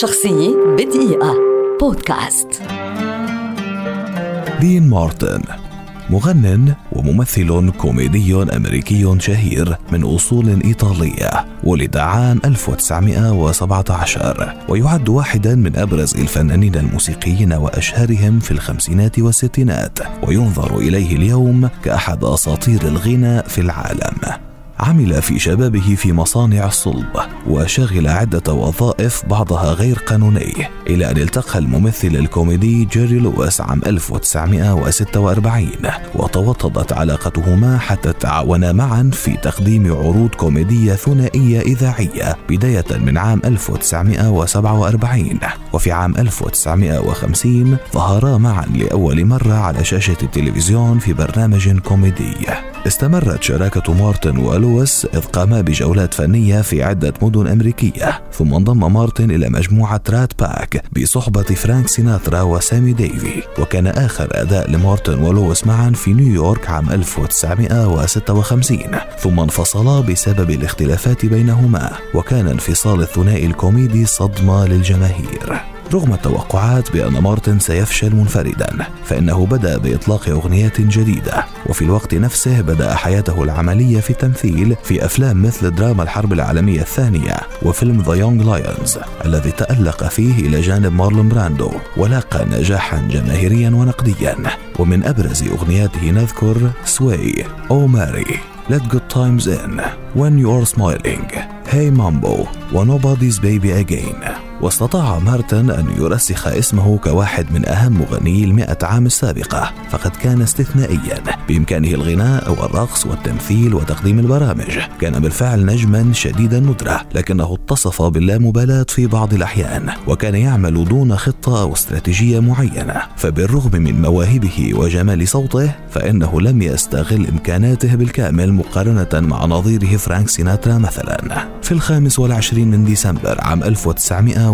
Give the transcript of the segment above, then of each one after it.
شخصية بدقيقة. بودكاست. دين مارتن مغن وممثل كوميدي أمريكي شهير من أصول إيطالية ولد عام 1917 ويعد واحدا من أبرز الفنانين الموسيقيين وأشهرهم في الخمسينات والستينات وينظر إليه اليوم كأحد أساطير الغنى في العالم. عمل في شبابه في مصانع الصلب. وشغل عدة وظائف بعضها غير قانوني إلى أن التقى الممثل الكوميدي جيري لويس عام 1946 وتوطدت علاقتهما حتى تعاونا معا في تقديم عروض كوميدية ثنائية إذاعية بداية من عام 1947 وفي عام 1950 ظهرا معا لأول مرة على شاشة التلفزيون في برنامج كوميدي. استمرت شراكة مارتن ولويس إذ قاما بجولات فنية في عدة مدن أمريكية ثم انضم مارتن إلى مجموعة Rat Pack بصحبة فرانك سيناترا وسامي ديفي. وكان آخر أداء لمارتن ولويس معا في نيويورك عام 1956 ثم انفصلا بسبب الاختلافات بينهما وكان انفصال الثنائي الكوميدي صدمة للجماهير. رغم التوقعات بأن مارتن سيفشل منفردا فإنه بدأ بإطلاق أغنيات جديدة وفي الوقت نفسه بدأ حياته العملية في التمثيل في أفلام مثل دراما الحرب العالمية الثانية وفيلم The Young Lions الذي تألق فيه إلى جانب مارلون براندو ولاقى نجاحا جماهيريا ونقديا. ومن أبرز أغنياته نذكر Sway Oh Marie Let Good Times In When You're Smiling Hey Mambo و Nobody's Baby Again واستطاع مارتن أن يرسخ اسمه كواحد من أهم مغنيي المئة عام السابقة فقد كان استثنائيا. بإمكانه الغناء والرقص والتمثيل وتقديم البرامج. كان بالفعل نجما شديد الندرة لكنه اتصف باللامبالاة في بعض الأحيان وكان يعمل دون خطة أو استراتيجية معينة. فبالرغم من مواهبه وجمال صوته فإنه لم يستغل إمكاناته بالكامل مقارنة مع نظيره فرانك سيناترا مثلا. في الخامس والعشرين من ديسمبر عام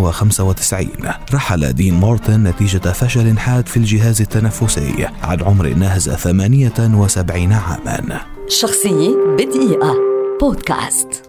1995 رحل دين مارتن نتيجة فشل حاد في الجهاز التنفسي عن عمر ناهز 78 عاما. شخصية بدقيقة. بودكاست.